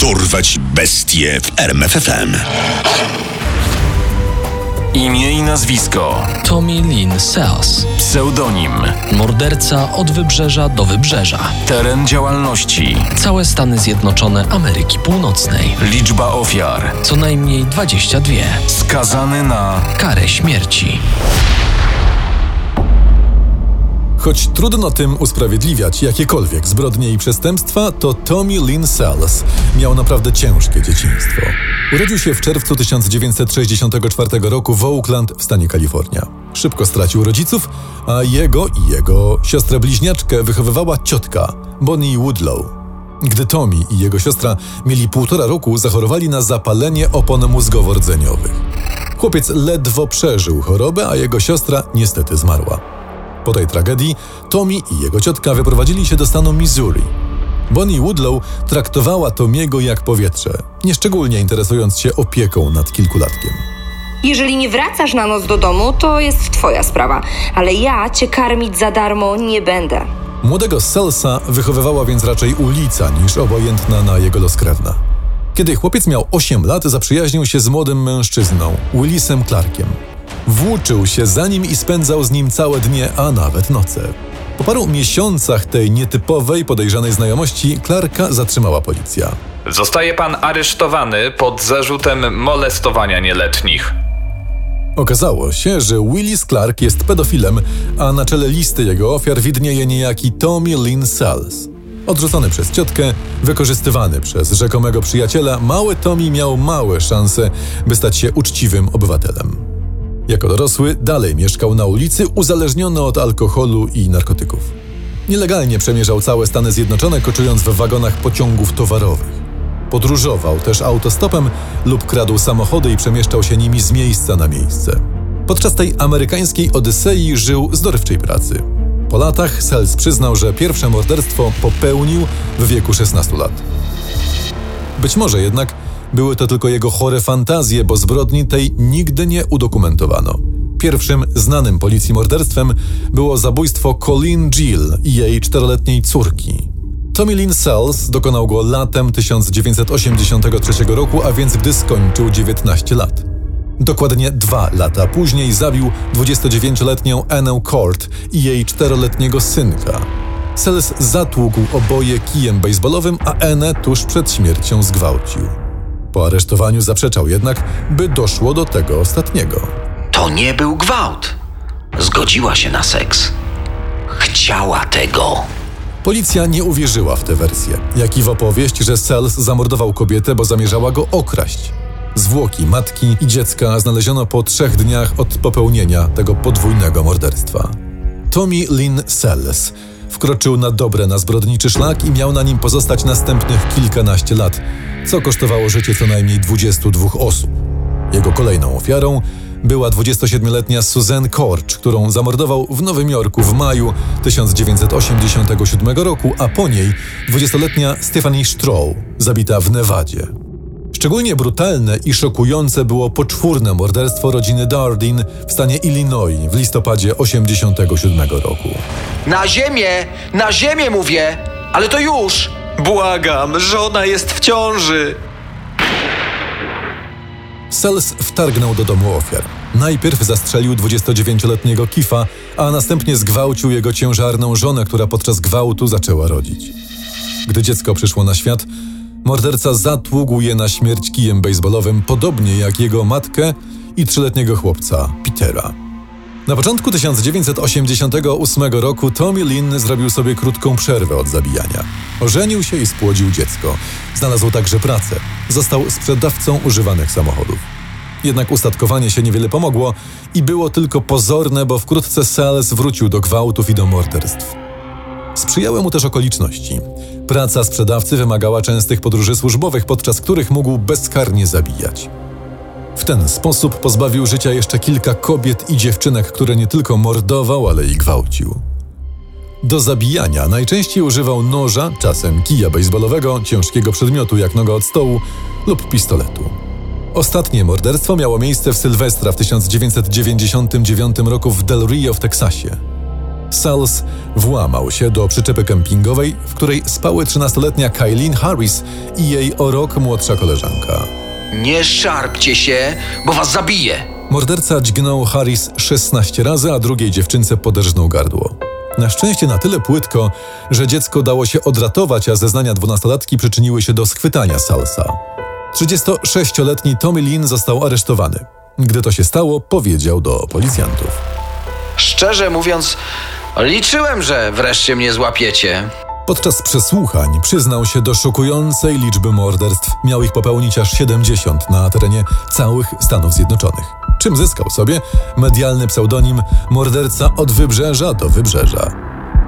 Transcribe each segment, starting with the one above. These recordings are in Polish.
Dorwać bestie w RMFFM. Imię i nazwisko. Tommy Lynn Sells. Pseudonim. Morderca od wybrzeża do wybrzeża. Teren działalności. Całe Stany Zjednoczone Ameryki Północnej. Liczba ofiar. Co najmniej 22. Skazany na Karę śmierci. Choć trudno tym usprawiedliwiać jakiekolwiek zbrodnie i przestępstwa, to Tommy Lynn Sells miał naprawdę ciężkie dzieciństwo. Urodził się w czerwcu 1964 roku w Oakland w stanie Kalifornia. Szybko stracił rodziców, a jego i jego siostrę bliźniaczkę wychowywała ciotka, Bonnie Woodlow. Gdy Tommy i jego siostra mieli półtora roku, zachorowali na zapalenie opon mózgowo-rdzeniowych. Chłopiec ledwo przeżył chorobę, a jego siostra niestety zmarła. Po tej tragedii Tommy i jego ciotka wyprowadzili się do stanu Missouri. Bonnie Woodlow traktowała Tomiego jak powietrze, nieszczególnie interesując się opieką nad kilkulatkiem. Jeżeli nie wracasz na noc do domu, to jest twoja sprawa, ale ja cię karmić za darmo nie będę. Młodego Selsa wychowywała więc raczej ulica niż obojętna na jego los krewna. Kiedy chłopiec miał 8 lat, zaprzyjaźnił się z młodym mężczyzną, Willisem Clarkiem. Włóczył się za nim i spędzał z nim całe dnie, a nawet noce. Po paru miesiącach tej nietypowej, podejrzanej znajomości Clarka zatrzymała policja. Zostaje pan aresztowany pod zarzutem molestowania nieletnich. Okazało się, że Willis Clark jest pedofilem, a na czele listy jego ofiar widnieje niejaki Tommy Lynn Sells. Odrzucony przez ciotkę, wykorzystywany przez rzekomego przyjaciela, mały Tommy miał małe szanse, by stać się uczciwym obywatelem. Jako dorosły dalej mieszkał na ulicy, uzależniony od alkoholu i narkotyków. Nielegalnie przemierzał całe Stany Zjednoczone, koczując w wagonach pociągów towarowych. Podróżował też autostopem lub kradł samochody i przemieszczał się nimi z miejsca na miejsce. Podczas tej amerykańskiej odysei żył z dorywczej pracy. Po latach Sells przyznał, że pierwsze morderstwo popełnił w wieku 16 lat. Być może jednak były to tylko jego chore fantazje, bo zbrodni tej nigdy nie udokumentowano. Pierwszym znanym policji morderstwem było zabójstwo Colleen Gill i jej czteroletniej córki. Tommy Lynn Sells dokonał go latem 1983 roku, a więc gdy skończył 19 lat. Dokładnie dwa lata później zabił 29-letnią Annę Court i jej czteroletniego synka. Sells zatłukł oboje kijem baseballowym, a Annę tuż przed śmiercią zgwałcił. Po aresztowaniu zaprzeczał jednak, by doszło do tego ostatniego. To nie był gwałt. Zgodziła się na seks. Chciała tego. Policja nie uwierzyła w tę wersję, jak i w opowieść, że Sells zamordował kobietę, bo zamierzała go okraść. Zwłoki matki i dziecka znaleziono po trzech dniach od popełnienia tego podwójnego morderstwa. Tommy Lynn Sells wkroczył na dobre na zbrodniczy szlak i miał na nim pozostać następnych kilkanaście lat, co kosztowało życie co najmniej 22 osób. Jego kolejną ofiarą była 27-letnia Suzanne Korcz, którą zamordował w Nowym Jorku w maju 1987 roku, a po niej 20-letnia Stephanie Stroh, zabita w Nevadzie. Szczególnie brutalne i szokujące było poczwórne morderstwo rodziny Dardin w stanie Illinois w listopadzie 1987 roku. Na ziemię! Na ziemię mówię! Ale to już! Błagam, żona jest w ciąży. Sells wtargnął do domu ofiar. Najpierw zastrzelił 29-letniego Kifa, a następnie zgwałcił jego ciężarną żonę, która podczas gwałtu zaczęła rodzić. Gdy dziecko przyszło na świat, morderca zatługł je na śmierć kijem baseballowym, podobnie jak jego matkę i trzyletniego chłopca, Petera. Na początku 1988 roku Tommy Lynn zrobił sobie krótką przerwę od zabijania. Ożenił się i spłodził dziecko. Znalazł także pracę. Został sprzedawcą używanych samochodów. Jednak ustatkowanie się niewiele pomogło i było tylko pozorne, bo wkrótce Sales wrócił do gwałtów i do morderstw. Sprzyjały mu też okoliczności. Praca sprzedawcy wymagała częstych podróży służbowych, podczas których mógł bezkarnie zabijać. W ten sposób pozbawił życia jeszcze kilka kobiet i dziewczynek, które nie tylko mordował, ale i gwałcił. Do zabijania najczęściej używał noża, czasem kija baseballowego, ciężkiego przedmiotu jak noga od stołu lub pistoletu. Ostatnie morderstwo miało miejsce w Sylwestra w 1999 roku w Del Rio w Teksasie. Sales włamał się do przyczepy kempingowej, w której spały 13-letnia Kailin Harris i jej o rok młodsza koleżanka. Nie szarpcie się, bo was zabiję. Morderca dźgnął Harris 16 razy, a drugiej dziewczynce poderżnął gardło. Na szczęście na tyle płytko, że dziecko dało się odratować, a zeznania dwunastolatki przyczyniły się do schwytania Salsa. 36-letni Tommy Lin został aresztowany. Gdy to się stało, powiedział do policjantów. Szczerze mówiąc, liczyłem, że wreszcie mnie złapiecie. Podczas przesłuchań przyznał się do szokującej liczby morderstw. Miał ich popełnić aż 70 na terenie całych Stanów Zjednoczonych. Czym zyskał sobie medialny pseudonim morderca od wybrzeża do wybrzeża.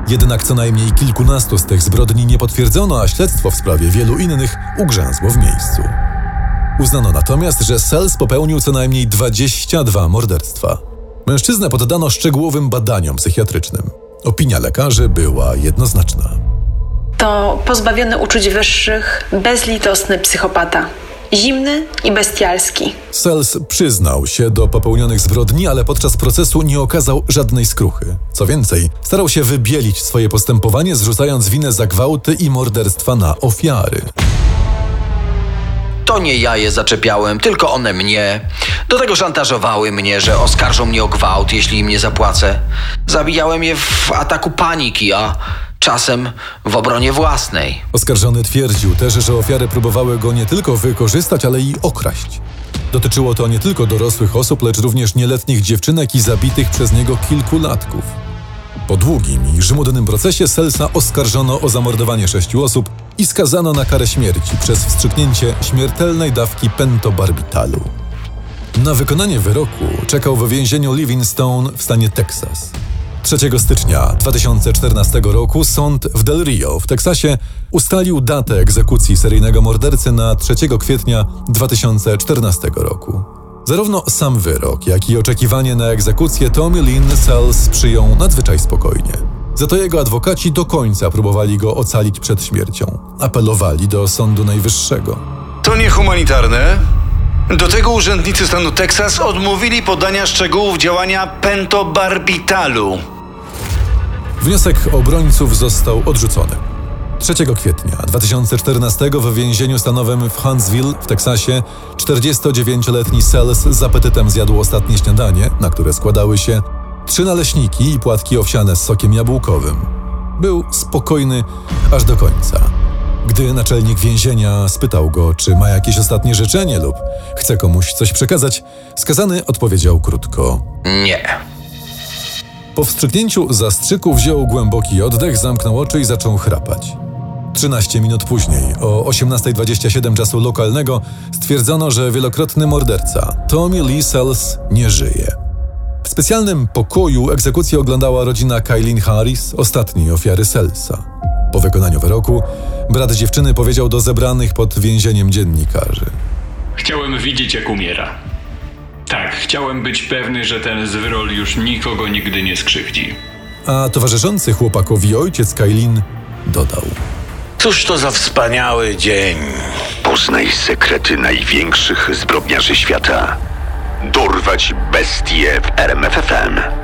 Jednak co najmniej kilkunastu z tych zbrodni nie potwierdzono, a śledztwo w sprawie wielu innych ugrzęzło w miejscu. Uznano natomiast, że Sells popełnił co najmniej 22 morderstwa. Mężczyznę poddano szczegółowym badaniom psychiatrycznym. Opinia lekarzy była jednoznaczna. To pozbawiony uczuć wyższych, bezlitosny psychopata. Zimny i bestialski. Sells przyznał się do popełnionych zbrodni, ale podczas procesu nie okazał żadnej skruchy. Co więcej, starał się wybielić swoje postępowanie, zrzucając winę za gwałty i morderstwa na ofiary. To nie ja je zaczepiałem, tylko one mnie. Do tego szantażowały mnie, że oskarżą mnie o gwałt, jeśli im nie zapłacę. Zabijałem je w ataku paniki, a czasem w obronie własnej. Oskarżony twierdził też, że ofiary próbowały go nie tylko wykorzystać, ale i okraść. Dotyczyło to nie tylko dorosłych osób, lecz również nieletnich dziewczynek i zabitych przez niego kilkulatków. Po długim i żmudnym procesie Selsa oskarżono o zamordowanie sześciu osób i skazano na karę śmierci przez wstrzyknięcie śmiertelnej dawki pentobarbitalu. Na wykonanie wyroku czekał w więzieniu Livingstone w stanie Teksas. 3 stycznia 2014 roku sąd w Del Rio w Teksasie ustalił datę egzekucji seryjnego mordercy na 3 kwietnia 2014 roku. Zarówno sam wyrok, jak i oczekiwanie na egzekucję Tommy Lynn Sells przyjął nadzwyczaj spokojnie. Za to jego adwokaci do końca próbowali go ocalić przed śmiercią. Apelowali do Sądu Najwyższego. To niehumanitarne. Do tego urzędnicy stanu Teksas odmówili podania szczegółów działania pentobarbitalu. Wniosek obrońców został odrzucony. 3 kwietnia 2014 w więzieniu stanowym w Huntsville w Teksasie 49-letni Sells z apetytem zjadł ostatnie śniadanie, na które składały się trzy naleśniki i płatki owsiane z sokiem jabłkowym. Był spokojny aż do końca. Gdy naczelnik więzienia spytał go, czy ma jakieś ostatnie życzenie lub chce komuś coś przekazać, skazany odpowiedział krótko: Nie. Po wstrzyknięciu zastrzyku wziął głęboki oddech, zamknął oczy i zaczął chrapać. 13 minut później, o 18.27 czasu lokalnego, stwierdzono, że wielokrotny morderca Tommy Lee Sells nie żyje. W specjalnym pokoju egzekucję oglądała rodzina Kailin Harris, ostatniej ofiary Sellsa. Po wykonaniu wyroku, brat dziewczyny powiedział do zebranych pod więzieniem dziennikarzy. Chciałem widzieć, jak umiera. Tak, chciałem być pewny, że ten zwyrol już nikogo nigdy nie skrzywdzi. A towarzyszący chłopakowi ojciec Kailin dodał. Cóż to za wspaniały dzień. Poznaj sekrety największych zbrodniarzy świata. Dorwać bestie w RMFFM.